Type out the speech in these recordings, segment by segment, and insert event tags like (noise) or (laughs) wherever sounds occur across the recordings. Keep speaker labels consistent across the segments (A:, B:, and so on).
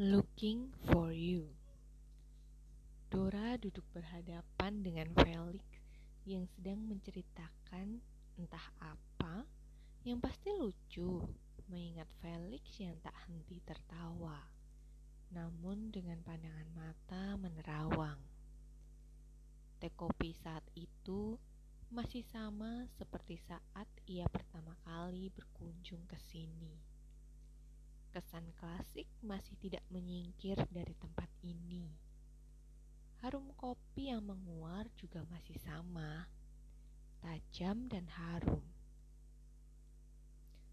A: Looking for you. Dora duduk berhadapan dengan Felix yang sedang menceritakan entah apa yang pasti lucu mengingat Felix yang tak henti tertawa namun dengan pandangan mata menerawang. Teh kopi saat itu masih sama seperti saat ia pertama kali berkunjung ke sini. Kesan klasik masih tidak menyingkir dari tempat ini. Harum kopi yang menguar juga masih sama, tajam dan harum.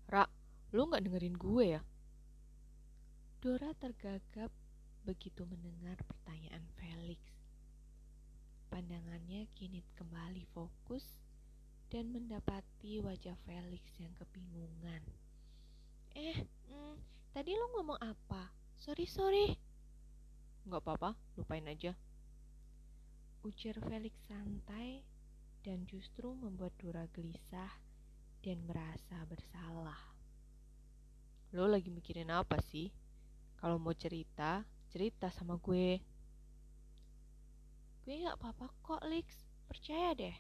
B: Ra, lu gak dengerin gue ya?
A: Dora tergagap begitu mendengar pertanyaan Felix. Pandangannya kini kembali fokus dan mendapati wajah Felix yang kebingungan. Eh, mm, Tadi lo ngomong apa? Sorry, sorry.
B: Gak apa-apa, lupain aja.
A: Ujar Felix santai dan justru membuat Dora gelisah dan merasa bersalah.
B: Lo lagi mikirin apa sih? Kalau mau cerita, cerita sama gue.
A: Gue gak apa-apa kok, Lix. Percaya deh.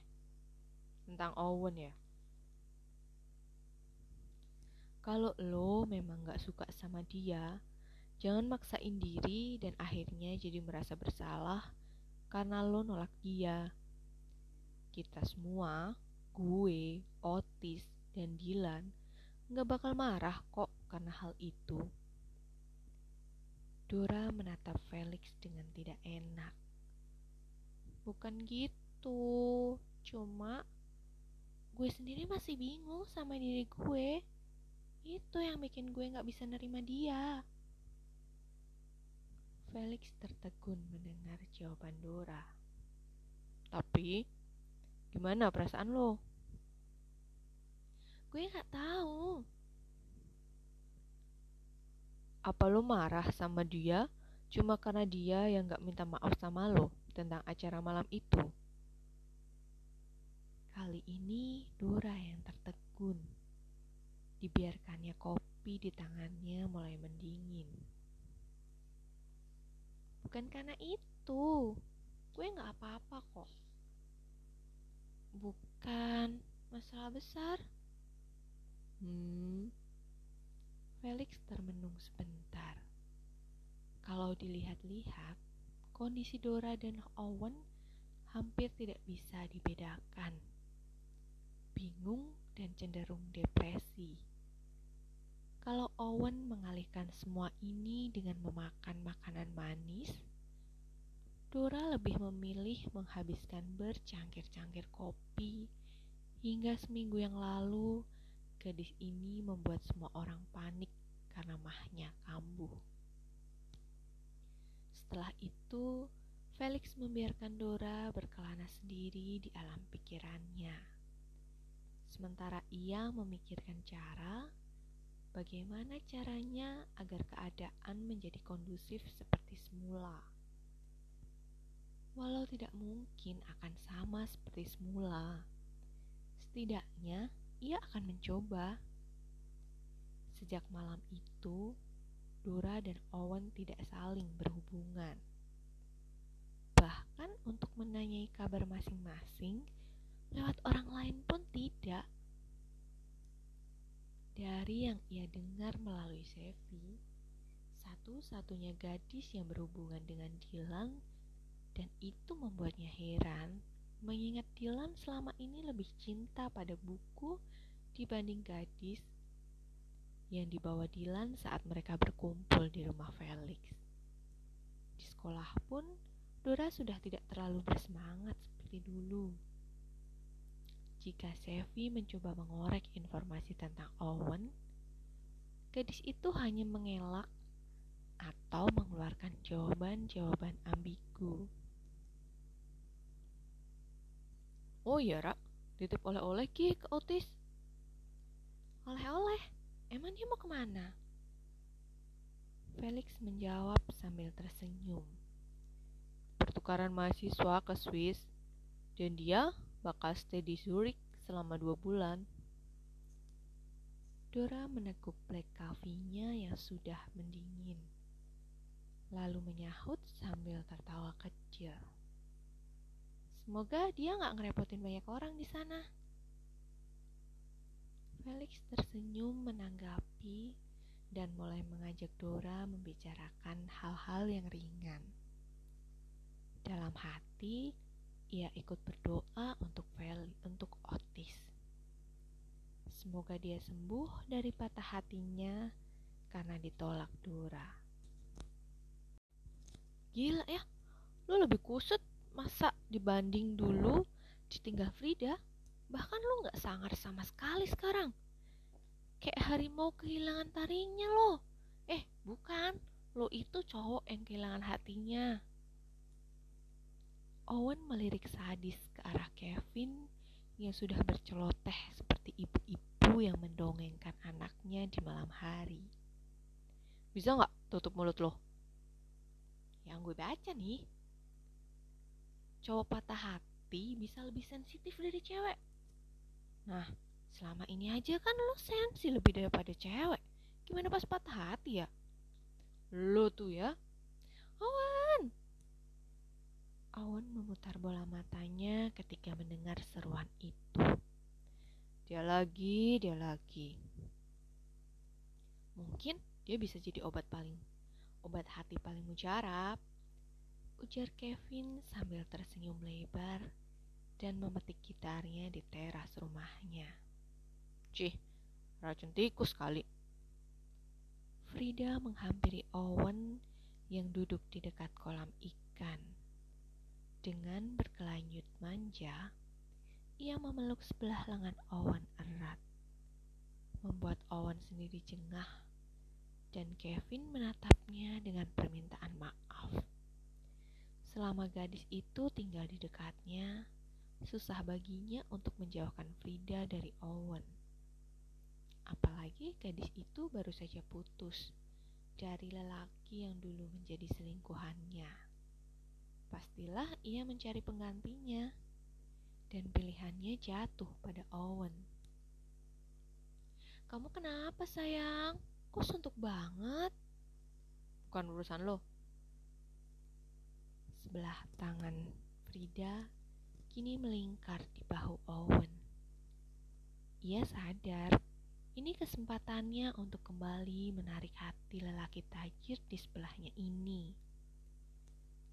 B: Tentang Owen ya?
A: Kalau lo memang gak suka sama dia, jangan maksain diri dan akhirnya jadi merasa bersalah karena lo nolak dia. Kita semua, gue, Otis, dan Dylan, gak bakal marah kok karena hal itu. Dora menatap Felix dengan tidak enak. Bukan gitu, cuma gue sendiri masih bingung sama diri gue. Itu yang bikin gue gak bisa nerima dia. Felix tertegun mendengar jawaban Dora.
B: Tapi, gimana perasaan lo?
A: Gue gak tahu.
B: Apa lo marah sama dia cuma karena dia yang gak minta maaf sama lo tentang acara malam itu?
A: Kali ini Dora yang tertegun. Dibiarkannya kopi di tangannya mulai mendingin. Bukan karena itu, gue gak apa-apa kok. Bukan masalah besar.
B: Hmm,
A: Felix termenung sebentar. Kalau dilihat-lihat, kondisi Dora dan Owen hampir tidak bisa dibedakan. Bingung dan cenderung depresi. Kalau Owen mengalihkan semua ini dengan memakan makanan manis, Dora lebih memilih menghabiskan bercangkir-cangkir kopi hingga seminggu yang lalu gadis ini membuat semua orang panik karena mahnya kambuh. Setelah itu, Felix membiarkan Dora berkelana sendiri di alam pikirannya. Sementara ia memikirkan cara bagaimana caranya agar keadaan menjadi kondusif seperti semula. Walau tidak mungkin akan sama seperti semula, setidaknya ia akan mencoba. Sejak malam itu, Dora dan Owen tidak saling berhubungan. Bahkan untuk menanyai kabar masing-masing lewat orang lain pun tidak. Dari yang ia dengar melalui Sevi, satu-satunya gadis yang berhubungan dengan Dilan dan itu membuatnya heran mengingat Dilan selama ini lebih cinta pada buku dibanding gadis yang dibawa Dilan saat mereka berkumpul di rumah Felix. Di sekolah pun, Dora sudah tidak terlalu bersemangat seperti dulu. Jika Sevi mencoba mengorek informasi tentang Owen, gadis itu hanya mengelak atau mengeluarkan jawaban-jawaban ambigu.
B: Oh iya, Ra. Titip oleh-oleh ki ke Otis.
A: Oleh-oleh? Emang dia mau ke mana? Felix menjawab sambil tersenyum.
B: Pertukaran mahasiswa ke Swiss, dan dia bakal stay di Zurich selama dua bulan.
A: Dora meneguk black coffee-nya yang sudah mendingin. lalu menyahut sambil tertawa kecil. Semoga dia nggak ngerepotin banyak orang di sana. Felix tersenyum menanggapi dan mulai mengajak Dora membicarakan hal-hal yang ringan. Dalam hati, ia ikut berdoa untuk Feli, untuk Otis. Semoga dia sembuh dari patah hatinya karena ditolak Dora.
B: Gila ya, lu lebih kusut masa dibanding dulu ditinggal Frida? Bahkan lu gak sangar sama sekali sekarang. Kayak harimau kehilangan taringnya lo. Eh, bukan. Lo itu cowok yang kehilangan hatinya.
A: Owen melirik sadis ke arah Kevin yang sudah berceloteh seperti ibu-ibu yang mendongengkan anaknya di malam hari.
B: Bisa nggak tutup mulut lo?
A: Yang gue baca nih, cowok patah hati bisa lebih sensitif dari cewek. Nah, selama ini aja kan lo sensi lebih daripada cewek. Gimana pas patah hati ya?
B: Lo tuh ya.
A: Owen, Awan memutar bola matanya ketika mendengar seruan itu.
B: Dia lagi, dia lagi.
A: Mungkin dia bisa jadi obat paling, obat hati paling mujarab. Ujar Kevin sambil tersenyum lebar dan memetik gitarnya di teras rumahnya.
B: Cih, racun tikus kali.
A: Frida menghampiri Owen yang duduk di dekat kolam ikan. Dengan berkelanjut manja, ia memeluk sebelah lengan Owen erat, membuat Owen sendiri jengah, dan Kevin menatapnya dengan permintaan maaf. Selama gadis itu tinggal di dekatnya, susah baginya untuk menjauhkan Frida dari Owen. Apalagi gadis itu baru saja putus dari lelaki yang dulu menjadi selingkuhannya pastilah ia mencari penggantinya, dan pilihannya jatuh pada Owen. Kamu kenapa sayang? Kok suntuk banget?
B: Bukan urusan lo.
A: Sebelah tangan Frida kini melingkar di bahu Owen. Ia sadar ini kesempatannya untuk kembali menarik hati lelaki tajir di sebelahnya ini.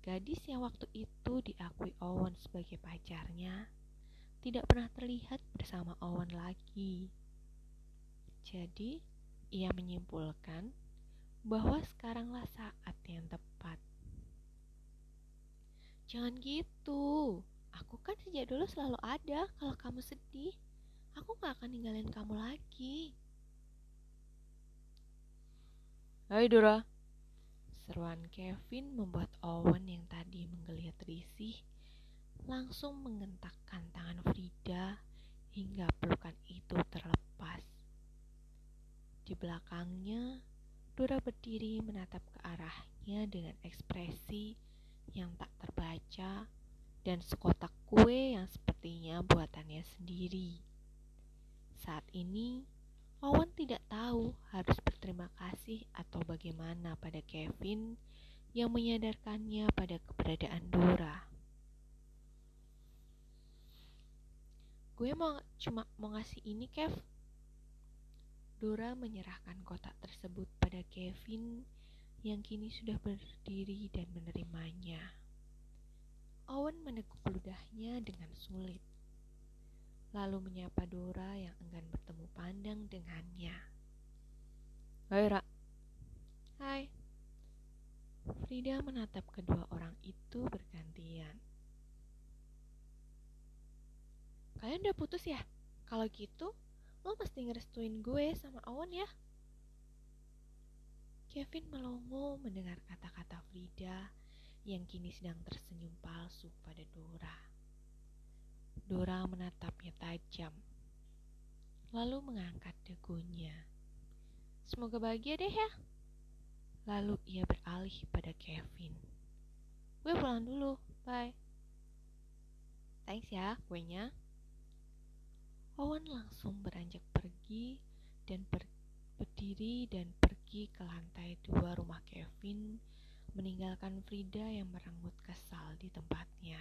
A: Gadis yang waktu itu diakui Owen sebagai pacarnya tidak pernah terlihat bersama Owen lagi. Jadi, ia menyimpulkan bahwa sekaranglah saat yang tepat. Jangan gitu. Aku kan sejak dulu selalu ada kalau kamu sedih. Aku gak akan ninggalin kamu lagi.
B: Hai Dora,
A: Seruan Kevin membuat Owen yang tadi menggeliat risih langsung mengentakkan tangan Frida hingga pelukan itu terlepas. Di belakangnya, Dora berdiri menatap ke arahnya dengan ekspresi yang tak terbaca dan sekotak kue yang sepertinya buatannya sendiri. Saat ini, Owen tidak tahu harus berterima kasih atau bagaimana pada Kevin yang menyadarkannya pada keberadaan Dora. Gue mau cuma mau ngasih ini, Kev. Dora menyerahkan kotak tersebut pada Kevin yang kini sudah berdiri dan menerimanya. Owen meneguk ludahnya dengan sulit lalu menyapa Dora yang enggan bertemu pandang dengannya.
B: Hai, Ra.
A: Hai. Frida menatap kedua orang itu bergantian. Kalian udah putus ya? Kalau gitu, lo mesti ngerestuin gue sama Owen ya. Kevin melongo mendengar kata-kata Frida yang kini sedang tersenyum palsu pada Dora. Dora menatapnya tajam, lalu mengangkat dagunya. Semoga bahagia deh ya. Lalu ia beralih pada Kevin. Gue pulang dulu, bye. Thanks ya kuenya. Owen langsung beranjak pergi dan per berdiri dan pergi ke lantai dua rumah Kevin meninggalkan Frida yang merenggut kesal di tempatnya.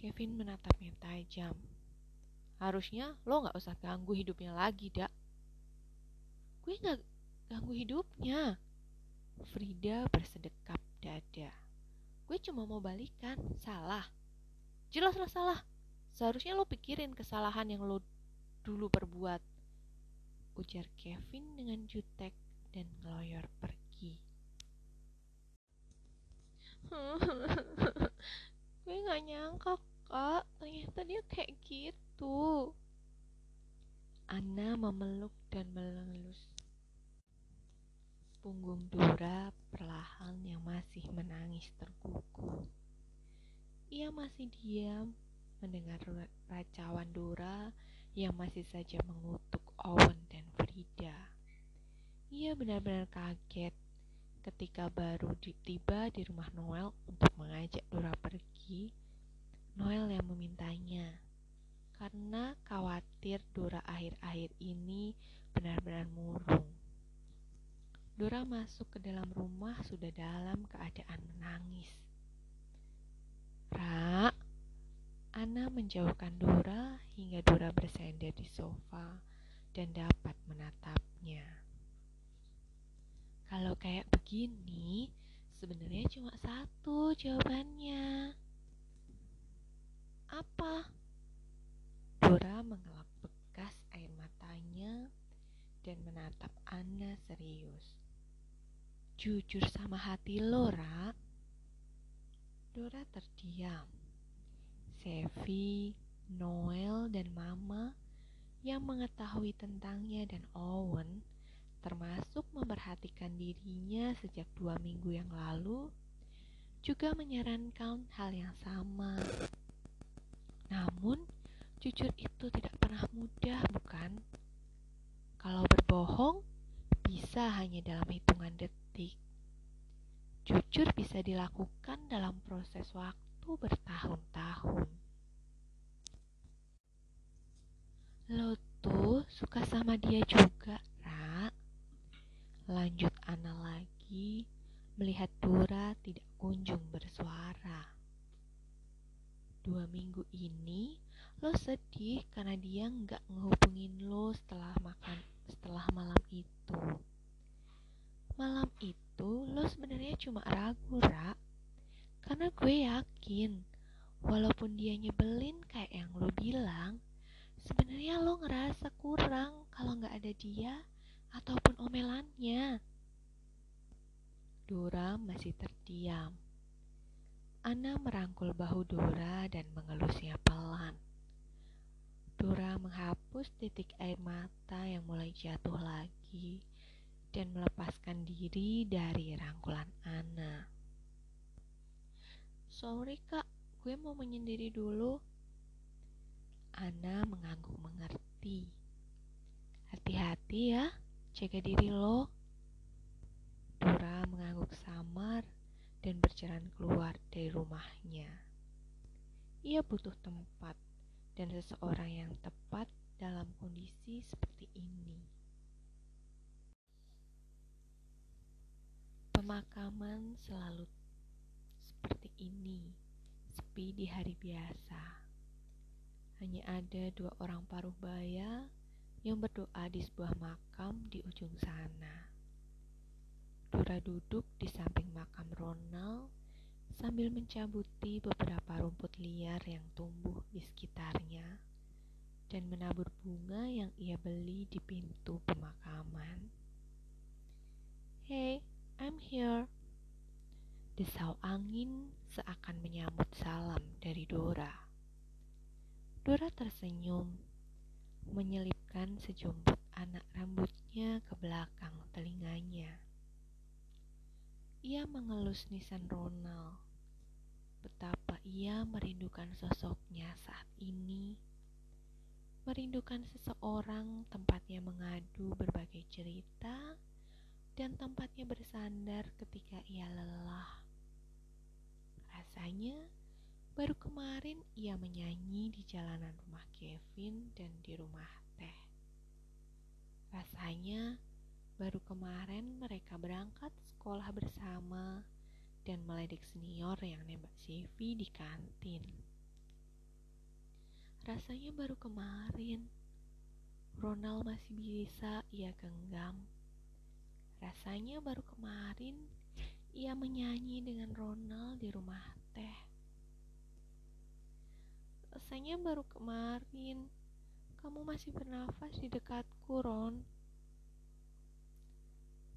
A: Kevin menatapnya tajam. Harusnya lo gak usah ganggu hidupnya lagi, dak. Gue gak ganggu hidupnya. Frida bersedekap dada. Gue cuma mau balikan, salah. Jelas-jelas salah. Seharusnya lo pikirin kesalahan yang lo dulu perbuat. Ujar Kevin dengan jutek dan ngeloyor pergi. (laughs) Gue gak nyangka kak, ternyata dia kayak gitu. Anna memeluk dan melelus punggung Dora perlahan yang masih menangis terkuku. Ia masih diam mendengar racauan Dora yang masih saja mengutuk Owen dan Frida. Ia benar-benar kaget ketika baru tiba di rumah Noel untuk mengajak Dora pergi. Noel yang memintanya karena khawatir Dora akhir-akhir ini benar-benar murung. Dora masuk ke dalam rumah sudah dalam keadaan menangis. Ra, Ana menjauhkan Dora hingga Dora bersender di sofa dan dapat menatapnya. Kalau kayak begini, sebenarnya cuma satu jawabannya. Apa? Dora mengelap bekas air matanya dan menatap Anna serius. Jujur sama hati lo, Ra. Dora terdiam. Sevi, Noel, dan Mama yang mengetahui tentangnya dan Owen termasuk memperhatikan dirinya sejak dua minggu yang lalu, juga menyarankan hal yang sama. Namun, jujur itu tidak pernah mudah, bukan? Kalau berbohong, bisa hanya dalam hitungan detik. Jujur bisa dilakukan dalam proses waktu bertahun-tahun. Lo tuh suka sama dia juga, Lanjut Ana lagi melihat Dora tidak kunjung bersuara. Dua minggu ini lo sedih karena dia nggak ngehubungin lo setelah makan setelah malam itu. Malam itu lo sebenarnya cuma ragu, Ra. Karena gue yakin walaupun dia nyebelin kayak yang lo bilang, sebenarnya lo ngerasa kurang kalau nggak ada dia ataupun omelannya. Dora masih terdiam. Ana merangkul bahu Dora dan mengelusnya pelan. Dora menghapus titik air mata yang mulai jatuh lagi dan melepaskan diri dari rangkulan Ana. Sorry kak, gue mau menyendiri dulu. Ana mengangguk mengerti. Hati-hati ya jaga diri lo. Dora mengangguk samar dan berjalan keluar dari rumahnya. Ia butuh tempat dan seseorang yang tepat dalam kondisi seperti ini. Pemakaman selalu seperti ini, sepi di hari biasa. Hanya ada dua orang paruh baya yang berdoa di sebuah makam di ujung sana. Dora duduk di samping makam Ronald sambil mencabuti beberapa rumput liar yang tumbuh di sekitarnya dan menabur bunga yang ia beli di pintu pemakaman. Hey, I'm here. Desau angin seakan menyambut salam dari Dora. Dora tersenyum menyelipkan sejumput anak rambutnya ke belakang telinganya. Ia mengelus nisan Ronald. Betapa ia merindukan sosoknya saat ini. Merindukan seseorang tempatnya mengadu berbagai cerita dan tempatnya bersandar ketika ia lelah. Rasanya Baru kemarin ia menyanyi di jalanan rumah Kevin dan di rumah Teh. Rasanya Baru kemarin mereka berangkat sekolah bersama dan meledek senior yang nembak CV di kantin. Rasanya baru kemarin Ronald masih bisa ia genggam. Rasanya baru kemarin ia menyanyi dengan Ronald di rumah teh. Rasanya baru kemarin kamu masih bernafas di dekatku, Ron.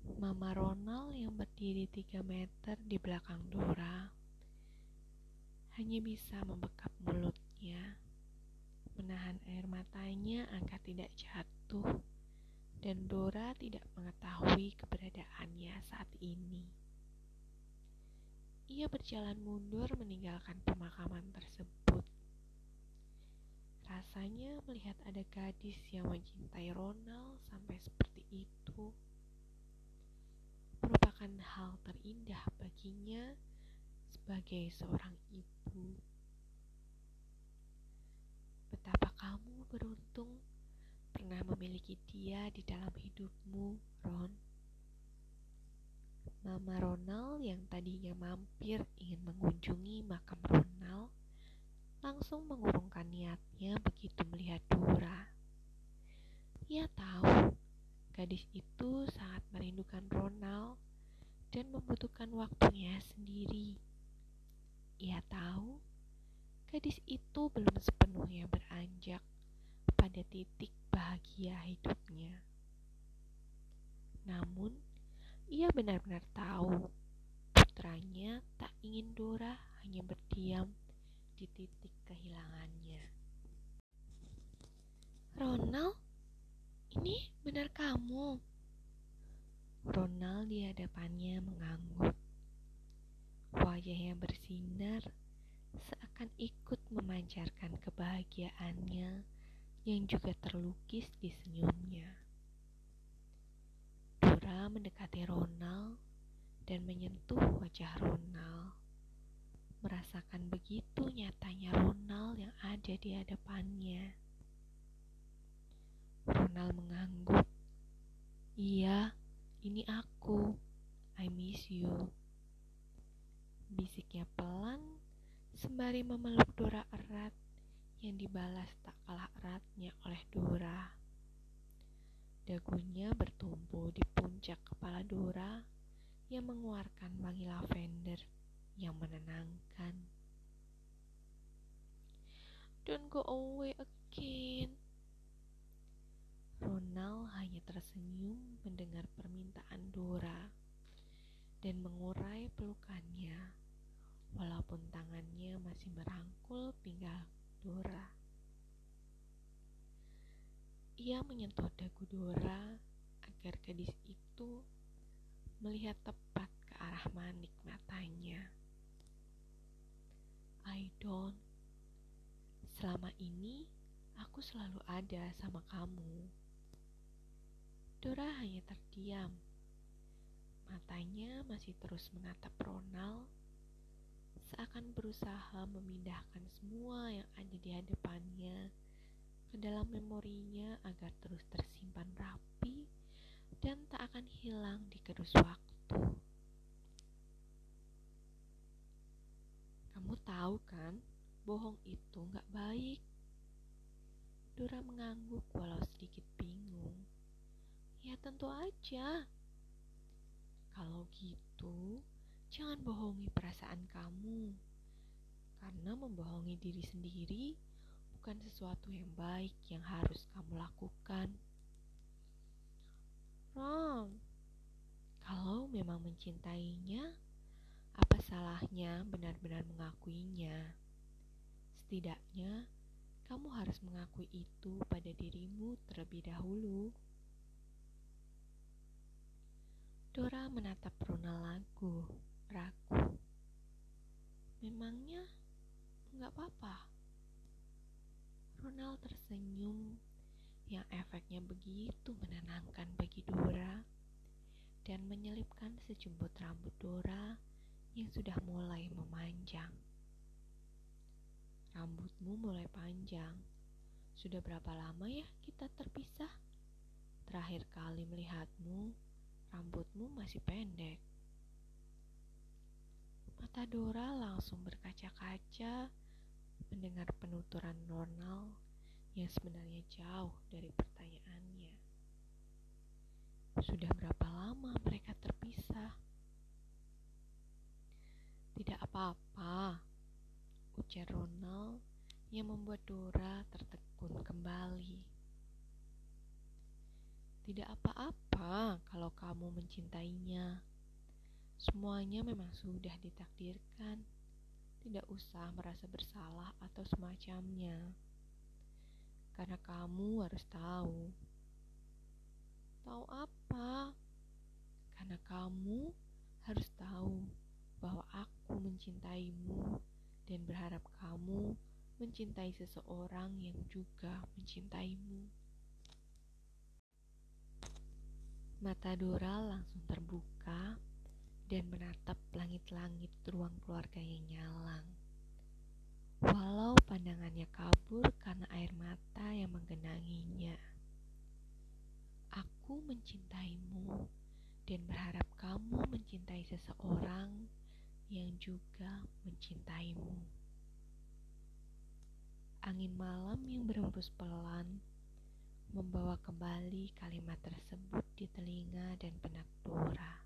A: Mama Ronald yang berdiri tiga meter di belakang Dora hanya bisa membekap mulutnya, menahan air matanya agar tidak jatuh, dan Dora tidak mengetahui keberadaannya saat ini. Ia berjalan mundur meninggalkan pemakaman tersebut. Rasanya melihat ada gadis yang mencintai Ronald sampai seperti itu merupakan hal terindah baginya sebagai seorang ibu. Betapa kamu beruntung pernah memiliki dia di dalam hidupmu, Ron. Mama Ronald yang tadinya mampir ingin mengunjungi makam Ronald langsung mengurungkan niatnya begitu melihat Dora. Ia tahu gadis itu sangat merindukan Ronald dan membutuhkan waktunya sendiri. Ia tahu gadis itu belum sepenuhnya beranjak pada titik bahagia hidupnya. Namun, ia benar-benar tahu putranya tak ingin Dora hanya berdiam di titik kehilangannya. Ronald, ini benar kamu? Ronald di hadapannya mengangguk. Wajahnya bersinar seakan ikut memancarkan kebahagiaannya yang juga terlukis di senyumnya. Dora mendekati Ronald dan menyentuh wajah Ronald. Merasakan begitu nyatanya Ronald yang ada di hadapannya. Ronald mengangguk. Iya, ini aku. I miss you. Bisiknya pelan sembari memeluk Dora erat yang dibalas tak kalah eratnya oleh Dora. Dagunya bertumbuh di puncak kepala Dora yang mengeluarkan wangi lavender yang menenangkan. Don't go away again. Ronald hanya tersenyum mendengar permintaan Dora dan mengurai pelukannya, walaupun tangannya masih merangkul pinggang Dora. Ia menyentuh dagu Dora agar gadis itu melihat tepat ke arah manik matanya. I don't. Selama ini aku selalu ada sama kamu. Dora hanya terdiam. Matanya masih terus menatap Ronald, seakan berusaha memindahkan semua yang ada di hadapannya ke dalam memorinya agar terus tersimpan rapi dan tak akan hilang di kerus waktu. Kamu tahu kan, bohong itu gak baik. Dora mengangguk walau sedikit bingung. Ya tentu aja. Kalau gitu, jangan bohongi perasaan kamu. Karena membohongi diri sendiri bukan sesuatu yang baik yang harus kamu lakukan. Ron, kalau memang mencintainya, apa salahnya benar-benar mengakuinya? Setidaknya, kamu harus mengakui itu pada dirimu terlebih dahulu. Dora menatap Ronald lagu, ragu. Memangnya nggak apa-apa? Ronald tersenyum yang efeknya begitu menenangkan bagi Dora dan menyelipkan sejumput rambut Dora yang sudah mulai memanjang. Rambutmu mulai panjang. Sudah berapa lama ya kita terpisah? Terakhir kali melihatmu rambutmu masih pendek. Mata Dora langsung berkaca-kaca mendengar penuturan Ronald yang sebenarnya jauh dari pertanyaannya. Sudah berapa lama mereka terpisah? Tidak apa-apa, ujar Ronald yang membuat Dora tertekun kembali. Tidak apa-apa kalau kamu mencintainya. Semuanya memang sudah ditakdirkan. Tidak usah merasa bersalah atau semacamnya. Karena kamu harus tahu. Tahu apa? Karena kamu harus tahu bahwa aku mencintaimu dan berharap kamu mencintai seseorang yang juga mencintaimu. Mata Dora langsung terbuka dan menatap langit-langit ruang keluarga yang nyalang. Walau pandangannya kabur karena air mata yang menggenanginya. Aku mencintaimu dan berharap kamu mencintai seseorang yang juga mencintaimu. Angin malam yang berembus pelan membawa kembali kalimat tersebut di telinga dan benak Dora.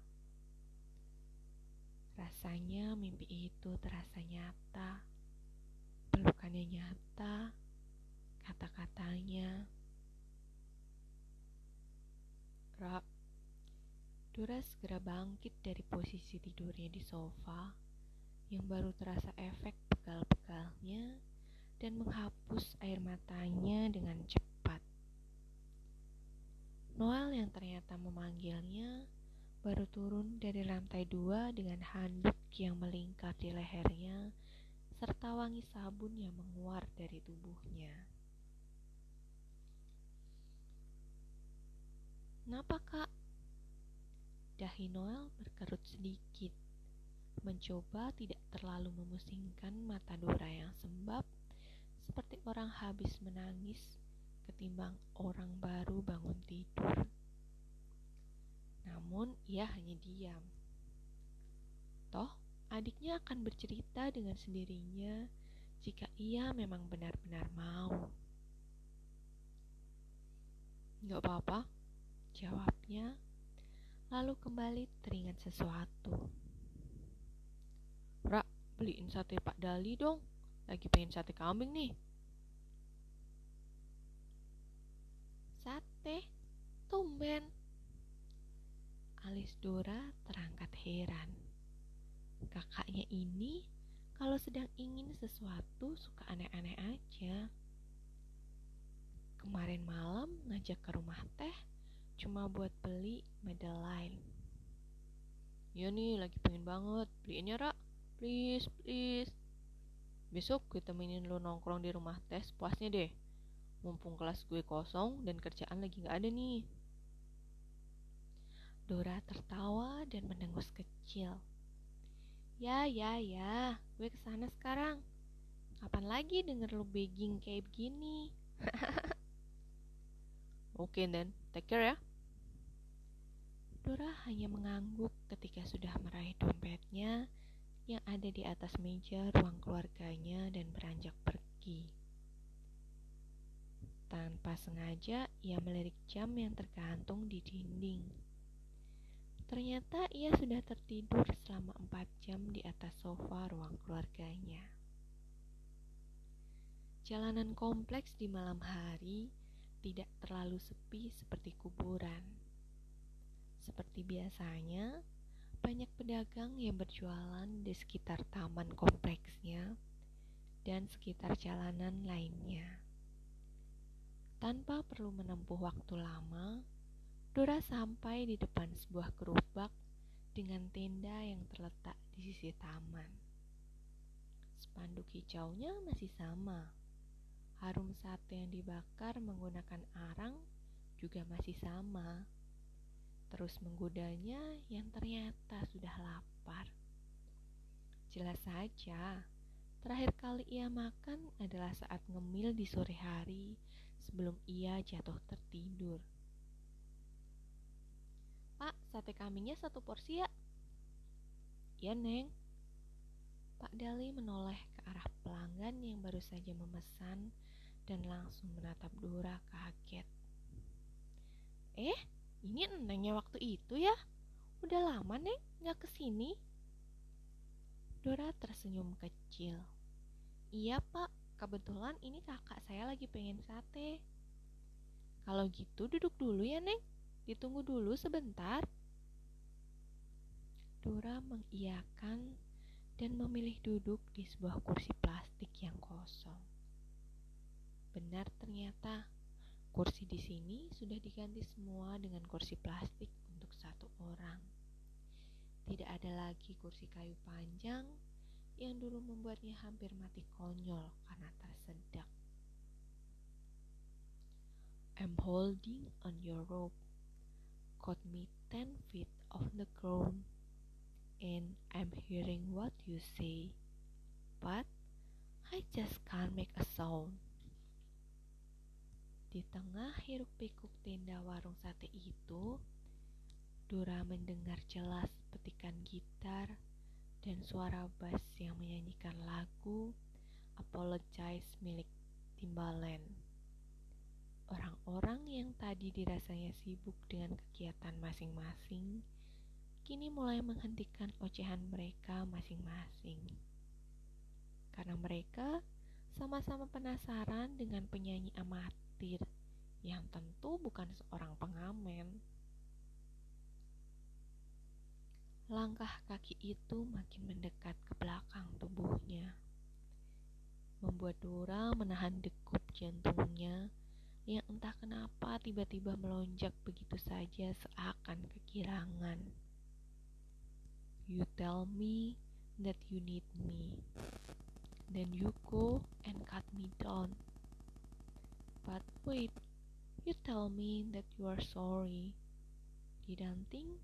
A: Rasanya mimpi itu terasa nyata, pelukannya nyata, kata-katanya. Ra, Dora segera bangkit dari posisi tidurnya di sofa yang baru terasa efek pegal-pegalnya dan menghapus air matanya dengan cepat. Noel yang ternyata memanggilnya baru turun dari lantai dua dengan handuk yang melingkar di lehernya serta wangi sabun yang menguar dari tubuhnya. Kenapa kak? Dahi Noel berkerut sedikit, mencoba tidak terlalu memusingkan mata Dora yang sembab seperti orang habis menangis ketimbang orang baru bangun tidur. Namun ia hanya diam. Toh, adiknya akan bercerita dengan sendirinya jika ia memang benar-benar mau. Gak apa-apa, jawabnya, lalu kembali teringat sesuatu. Rak, beliin sate Pak Dali dong, lagi pengen sate kambing nih. Sate? Tumben. Alis Dora terangkat heran. Kakaknya ini kalau sedang ingin sesuatu suka aneh-aneh aja. Kemarin malam ngajak ke rumah teh cuma buat beli Madeline. Ya nih lagi pengen banget beliinnya rak please please besok gue temenin lo nongkrong di rumah teh puasnya deh mumpung kelas gue kosong dan kerjaan lagi gak ada nih. Dora tertawa dan mendengus kecil. Ya, ya, ya, gue ke sana sekarang. Kapan lagi denger lo begging kayak begini? (laughs) Oke, okay, then. Take care ya. Dora hanya mengangguk ketika sudah meraih dompetnya yang ada di atas meja ruang keluarganya dan beranjak pergi. Tanpa sengaja, ia melirik jam yang tergantung di dinding. Ternyata ia sudah tertidur selama empat jam di atas sofa ruang keluarganya. Jalanan kompleks di malam hari tidak terlalu sepi seperti kuburan. Seperti biasanya, banyak pedagang yang berjualan di sekitar taman kompleksnya dan sekitar jalanan lainnya. Tanpa perlu menempuh waktu lama, Dora sampai di depan sebuah gerobak dengan tenda yang terletak di sisi taman. Spanduk hijaunya masih sama. Harum sate yang dibakar menggunakan arang juga masih sama. Terus menggodanya yang ternyata sudah lapar. Jelas saja, terakhir kali ia makan adalah saat ngemil di sore hari sebelum ia jatuh tertidur. Pak,
B: sate kambingnya satu porsi ya?
A: Iya, Neng.
B: Pak Dali menoleh ke arah pelanggan yang baru saja memesan dan langsung menatap Dora kaget.
A: Eh, ini Nengnya waktu itu ya? Udah lama, Neng, nggak ke sini?
B: Dora tersenyum kecil.
A: Iya, Pak. Kebetulan ini kakak saya lagi pengen sate.
B: Kalau gitu duduk dulu ya, Neng. Ditunggu dulu sebentar. Dora mengiyakan dan memilih duduk di sebuah kursi plastik yang kosong. Benar ternyata, kursi di sini sudah diganti semua dengan kursi plastik untuk satu orang. Tidak ada lagi kursi kayu panjang yang dulu membuatnya hampir mati konyol karena tersedak. I'm holding on your rope, caught me ten feet off the ground, and I'm hearing what you say, but I just can't make a sound. Di tengah hiruk pikuk tenda warung sate itu, Dora mendengar jelas petikan gitar dan suara bass yang menyanyikan lagu Apologize milik Timbaland. Orang-orang yang tadi dirasanya sibuk dengan kegiatan masing-masing, kini mulai menghentikan ocehan mereka masing-masing. Karena mereka sama-sama penasaran dengan penyanyi amatir yang tentu bukan seorang pengamen. Langkah kaki itu makin mendekat ke belakang tubuhnya, membuat Dora menahan degup jantungnya yang entah kenapa tiba-tiba melonjak begitu saja seakan kekirangan. You tell me that you need me, then you go and cut me down. But wait, you tell me that you are sorry. Didn't think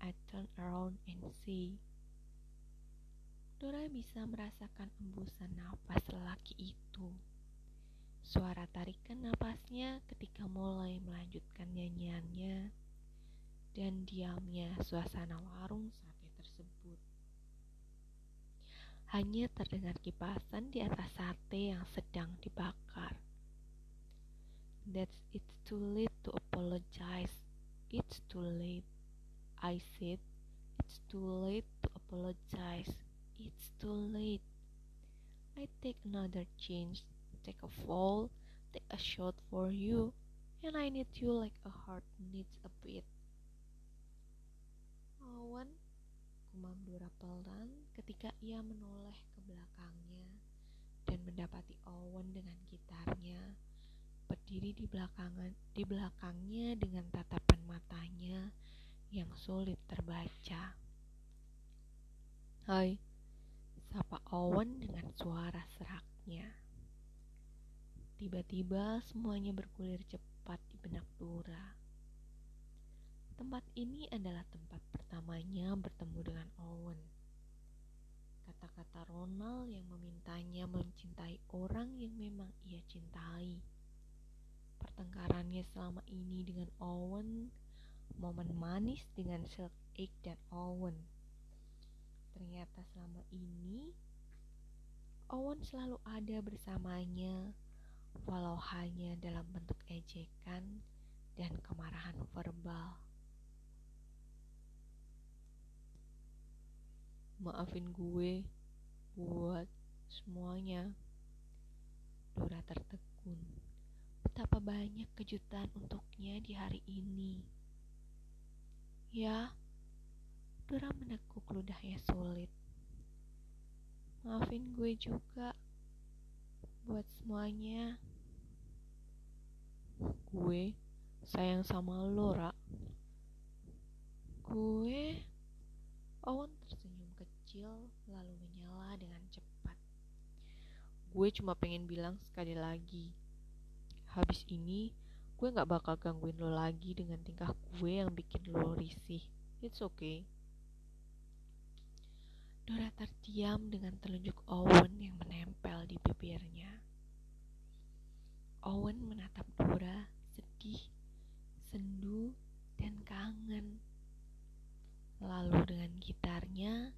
B: I turn around and see. Dora bisa merasakan embusan nafas lelaki itu. Suara tarikan napasnya ketika mulai melanjutkan nyanyiannya dan diamnya suasana warung sate tersebut. Hanya terdengar kipasan di atas sate yang sedang dibakar. That's it's too late to apologize. It's too late. I said, It's too late to apologize. It's too late. I take another chance, take a fall, take a shot for you, and I need you like a heart needs a beat. Awan, kumam Dora pelan ketika ia menoleh ke belakangnya dan mendapati Owen dengan gitarnya berdiri di belakangnya dengan tatapan matanya yang sulit terbaca. Hai, sapa Owen dengan suara seraknya. Tiba-tiba semuanya bergulir cepat di benak Dora. Tempat ini adalah tempat pertamanya bertemu dengan Owen. Kata-kata Ronald yang memintanya mencintai orang yang memang ia cintai. Pertengkarannya selama ini dengan Owen momen manis dengan Silk Egg dan Owen. Ternyata selama ini Owen selalu ada bersamanya, walau hanya dalam bentuk ejekan dan kemarahan verbal. Maafin gue buat semuanya. Dora tertegun. Betapa banyak kejutan untuknya di hari ini. Ya, Dora menekuk ludahnya sulit. Maafin gue juga buat semuanya. Gue sayang sama lo, Ra. Gue Owen tersenyum kecil lalu menyala dengan cepat. Gue cuma pengen bilang sekali lagi. Habis ini gue gak bakal gangguin lo lagi dengan tingkah gue yang bikin lo risih. It's okay. Dora terdiam dengan telunjuk Owen yang menempel di bibirnya. Owen menatap Dora sedih, sendu, dan kangen.
A: Lalu dengan gitarnya,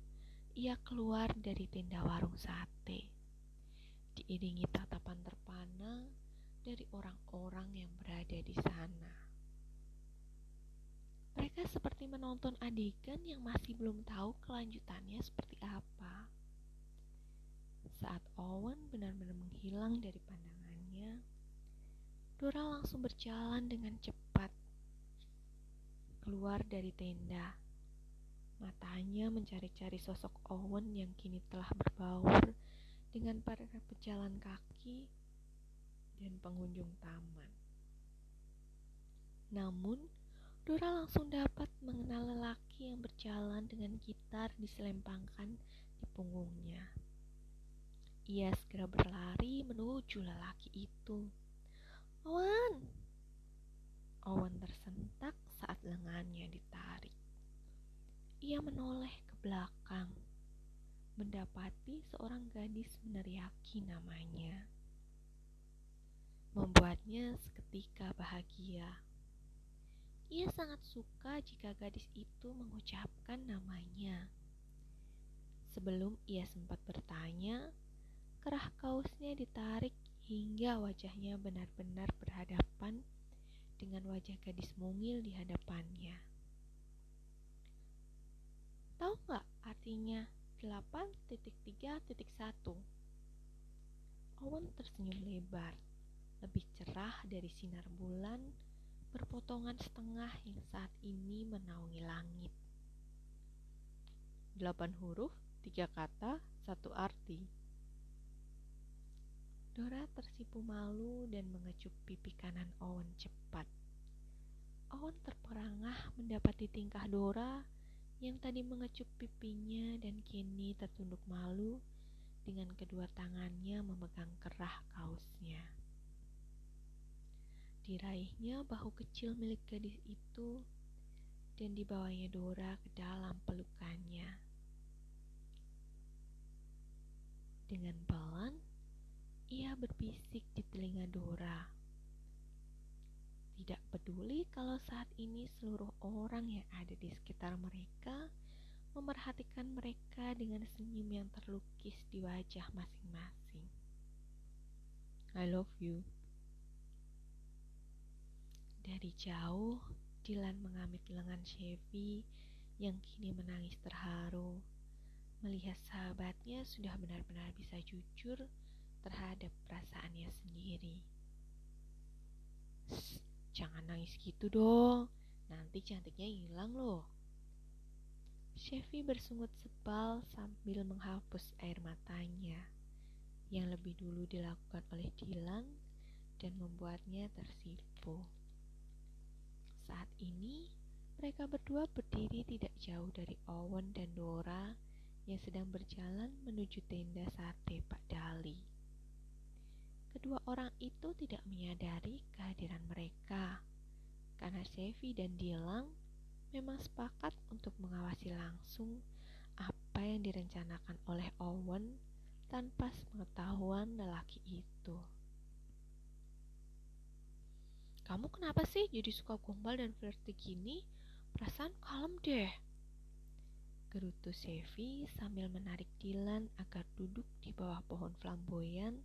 A: ia keluar dari tenda warung sate. Diiringi tatapan terpana dari orang-orang yang berada di sana. Mereka seperti menonton adegan yang masih belum tahu kelanjutannya seperti apa. Saat Owen benar-benar menghilang dari pandangannya, Dora langsung berjalan dengan cepat keluar dari tenda. Matanya mencari-cari sosok Owen yang kini telah berbaur dengan para pejalan kaki dan pengunjung taman. Namun, Dora langsung dapat mengenal lelaki yang berjalan dengan gitar diselempangkan di punggungnya. Ia segera berlari menuju lelaki itu. Owen! Owen tersentak saat lengannya ditarik. Ia menoleh ke belakang, mendapati seorang gadis meneriaki namanya membuatnya seketika bahagia. Ia sangat suka jika gadis itu mengucapkan namanya. Sebelum ia sempat bertanya, kerah kaosnya ditarik hingga wajahnya benar-benar berhadapan dengan wajah gadis mungil di hadapannya. Tahu nggak artinya 8.3.1? Owen tersenyum lebar lebih cerah dari sinar bulan berpotongan setengah yang saat ini menaungi langit. Delapan huruf, tiga kata, satu arti. Dora tersipu malu dan mengecup pipi kanan Owen cepat. Owen terperangah mendapati tingkah Dora yang tadi mengecup pipinya dan kini tertunduk malu dengan kedua tangannya memegang kerah kaosnya. Diraihnya bahu kecil milik gadis itu dan dibawanya Dora ke dalam pelukannya. Dengan pelan, ia berbisik di telinga Dora. Tidak peduli kalau saat ini seluruh orang yang ada di sekitar mereka memerhatikan mereka dengan senyum yang terlukis di wajah masing-masing. I love you. Dari jauh, Dylan mengamit lengan Chevy yang kini menangis terharu melihat sahabatnya sudah benar-benar bisa jujur terhadap perasaannya sendiri. jangan nangis gitu dong, nanti cantiknya hilang loh. Chevy bersungut sebal sambil menghapus air matanya yang lebih dulu dilakukan oleh Dylan dan membuatnya tersipu. Saat ini, mereka berdua berdiri tidak jauh dari Owen dan Dora yang sedang berjalan menuju tenda sate Pak Dali. Kedua orang itu tidak menyadari kehadiran mereka karena Sevi dan Dilang memang sepakat untuk mengawasi langsung apa yang direncanakan oleh Owen tanpa pengetahuan lelaki itu. Kamu kenapa sih jadi suka gombal dan flirty gini? Perasaan kalem deh. Gerutu Sevi sambil menarik Dylan agar duduk di bawah pohon flamboyan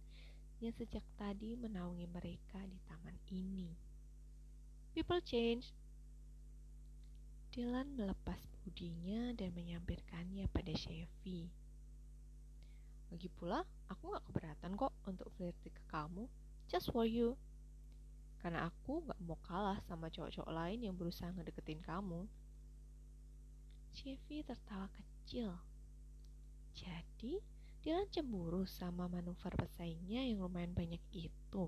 A: yang sejak tadi menaungi mereka di taman ini. People change. Dylan melepas budinya dan menyampirkannya pada Chevy. Lagi pula, aku gak keberatan kok untuk flirty ke kamu. Just for you. Karena aku gak mau kalah sama cowok-cowok lain yang berusaha ngedeketin kamu. Chevy tertawa kecil. Jadi, dia cemburu sama manuver pesaingnya yang lumayan banyak itu.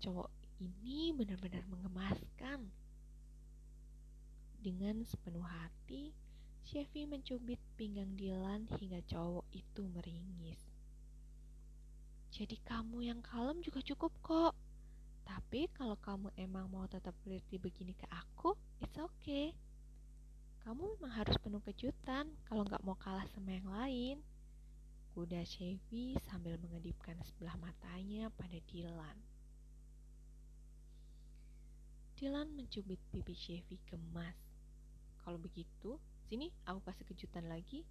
A: Cowok ini benar-benar mengemaskan. Dengan sepenuh hati, Chevy mencubit pinggang Dylan hingga cowok itu meringis. Jadi kamu yang kalem juga cukup kok. Tapi kalau kamu emang mau tetap flirty begini ke aku, it's okay. Kamu memang harus penuh kejutan kalau nggak mau kalah sama yang lain. Kuda Chevy sambil mengedipkan sebelah matanya pada Dylan. Dylan mencubit pipi Chevy gemas. Kalau begitu, sini aku kasih kejutan lagi.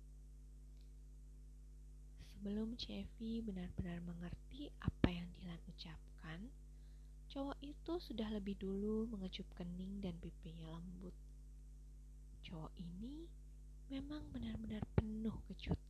A: Sebelum Chevy benar-benar mengerti apa yang Dilan ucapkan, cowok itu sudah lebih dulu mengecup kening dan pipinya lembut. Cowok ini memang benar-benar penuh kejutan.